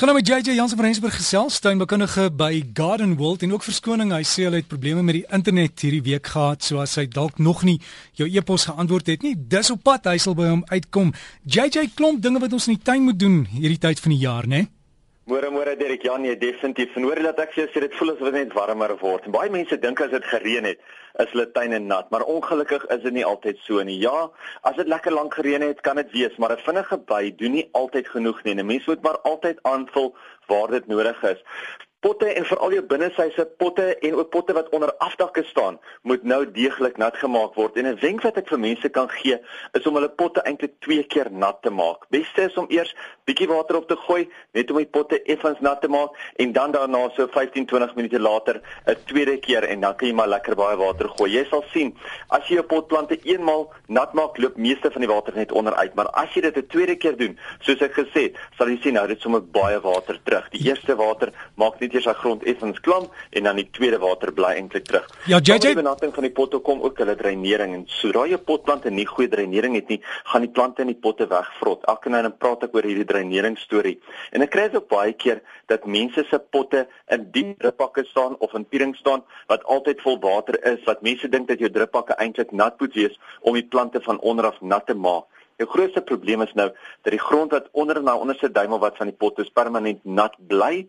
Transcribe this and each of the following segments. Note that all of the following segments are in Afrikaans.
Ons gaan nou met JJ Jansen van Rensburg gesels, tuinbekundige by Garden World en ook verskoning, hy sê hy het probleme met die internet hierdie week gehad, so as hy dalk nog nie jou e-pos geantwoord het nie. Dis op pad, hy sal by hom uitkom. JJ klomp dinge wat ons in die tuin moet doen hierdie tyd van die jaar, né? Môre môre Derek Jan, jy definitief. En hoor jy dat ek sê dit voel asof dit net warmer word. En baie mense dink as dit gereën het, is hulle tuine nat, maar ongelukkig is dit nie altyd so nie. Ja, as dit lekker lank gereën het, kan dit wees, maar 'n vinnige by doen nie altyd genoeg nie. 'n Mens moet maar altyd aanvul waar dit nodig is potte en veral jou binnesyse potte en ook potte wat onder afdakke staan moet nou deeglik nat gemaak word en 'n wenk wat ek vir mense kan gee is om hulle potte eintlik twee keer nat te maak. Beste is om eers bietjie water op te gooi net om die potte effens nat te maak en dan daarna so 15-20 minute later 'n tweede keer en dan kan jy maar lekker baie water gooi. Jy sal sien as jy jou potplante eenmal nat maak, loop meeste van die water net onder uit, maar as jy dit 'n tweede keer doen, soos ek gesê het, sal jy sien nou dit sommer baie water terug. Die eerste water maak net eers sy grond effens klam en dan die tweede water bly eintlik terug. Ja, JJ, die benadering van die potte kom ook hulle dreinering en sodra jy potplante nie goeie dreinering het nie, gaan die plante in die potte wegvrot. Elke nou dan praat ek oor hierdie dreinering storie. En ek kry dit ook baie keer dat mense se potte in diep druppakke staan of in piering staan wat altyd vol water is, wat mense dink dat jou druppakke eintlik nat moet wees om die plante van onder af nat te maak. Die grootste probleem is nou dat die grond wat onder na onderste duimel wat van die pot is permanent nat bly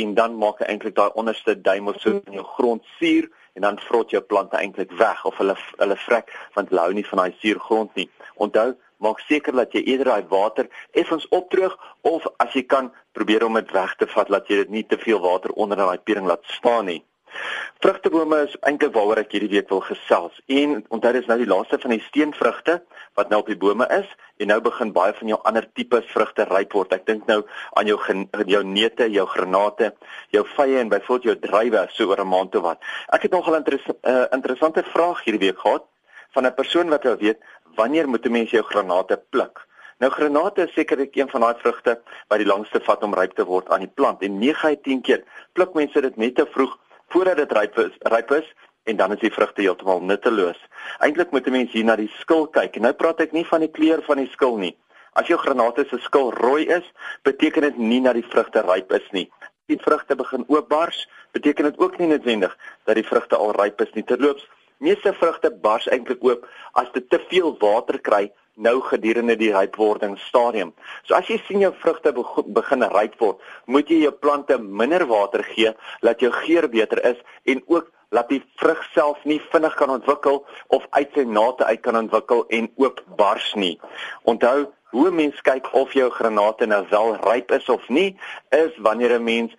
en dan maak hy eintlik daai onderste duimel so in jou grond suur en dan vrot jou plante eintlik weg of hulle hulle vrek want hulle hou nie van daai suur grond nie. Onthou, maak seker dat jy eerder daai water effens opdroog of as jy kan probeer om dit weg te vat dat jy dit nie te veel water onder daai piering laat staan nie. Vrugtebome is eintlik waaroor ek hierdie week wil gesels. En onthou dis nou die laaste van die steenvrugte wat nou op die bome is en nou begin baie van jou ander tipes vrugte ryp word. Ek dink nou aan jou jou neute, jou granate, jou vye en byvoorbeeld jou druiwe so oor 'n maand toe wat. Ek het nogal 'n interess uh, interessante vraag hierdie week gehad van 'n persoon wat wou weet wanneer moet 'n mens jou granate pluk? Nou granate is sekerlik een van daai vrugte wat die langste vat om ryp te word aan die plant en 9 uit 10 keer pluk mense dit net te vroeg voordat dit ryp is, ryp is en dan is die vrugte heeltemal nutteloos. Eintlik moet 'n mens hier na die skil kyk. En nou praat ek nie van die kleur van die skil nie. As jou granate se skil rooi is, beteken dit nie dat die vrugte ryp is nie. Die vrugte begin oopbars, beteken dit ook nie noodwendig dat die vrugte al ryp is nie. Terloops, meeste vrugte bars eintlik oop as dit te veel water kry nou gedurende die rypwordingsstadium. So as jy sien jou vrugte begin ryp word, moet jy jou plante minder water gee, laat jou geur beter is en ook laat die vrug self nie vinnig kan ontwikkel of uit sy nate uit kan ontwikkel en ook bars nie. Onthou, hoe mens kyk of jou granate nou wel ryp is of nie, is wanneer 'n mens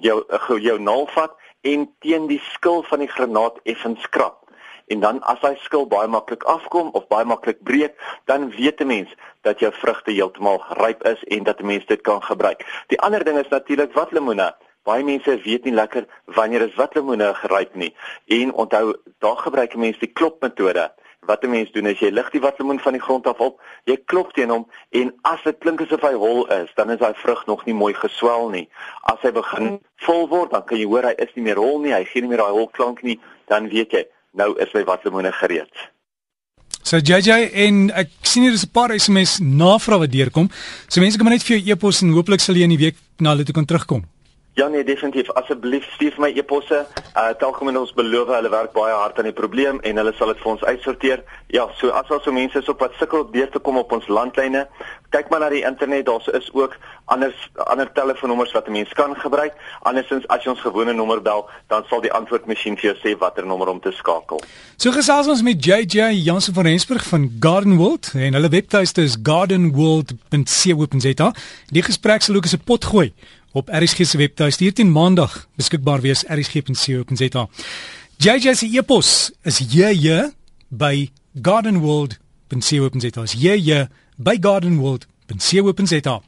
jou jou naal vat en teen die skil van die granaat effens skrap en dan as hy skil baie maklik afkom of baie maklik breek, dan weet 'n mens dat jou vrugte heeltemal ryp is en dat 'n mens dit kan gebruik. Die ander ding is natuurlik wat lemoene. Baie mense weet nie lekker wanneer is wat lemoene geryp nie. En onthou, daar gebruik mense die klopmetode. Wat 'n mens doen is jy lig die watlemoen van die grond af op, jy klop teen hom en as dit klink asof hy hol is, dan is daai vrug nog nie mooi geswel nie. As hy begin vol word, dan kan jy hoor hy is nie meer hol nie, hy gee nie meer daai hol klank nie, dan weet jy nou is my watlemoene gereed. So JJ en ek sien hier is 'n paar SMS navrae wat deurkom. So mense kan maar net vir jou e-pos en hooplik sal jy in die week na hulle toe kan terugkom. Ja nee definitief asseblief stuur my e-posse. Uh telkom en ons beloof hulle werk baie hard aan die probleem en hulle sal dit vir ons uitsorteer. Ja, so as al so mense is op wat sukkel deur te kom op ons landlyne, kyk maar na die internet, daar is ook ander ander telefoonnommers wat 'n mens kan gebruik. Andersins as jy ons gewone nommer bel, dan sal die antwoordmasjien vir jou sê watter nommer om te skakel. So gesels ons met JJ Jansen van Rensburg van Gardenwold en hulle webtuiste is gardenwold.co.za. Die gesprek sal ook as 'n pot gooi op RSG se webtuiste hier teen Maandag beskikbaar wees rsg.co.za. JJ se e-pos is jj by gardenworld.co.za. Jj by gardenworld.co.za.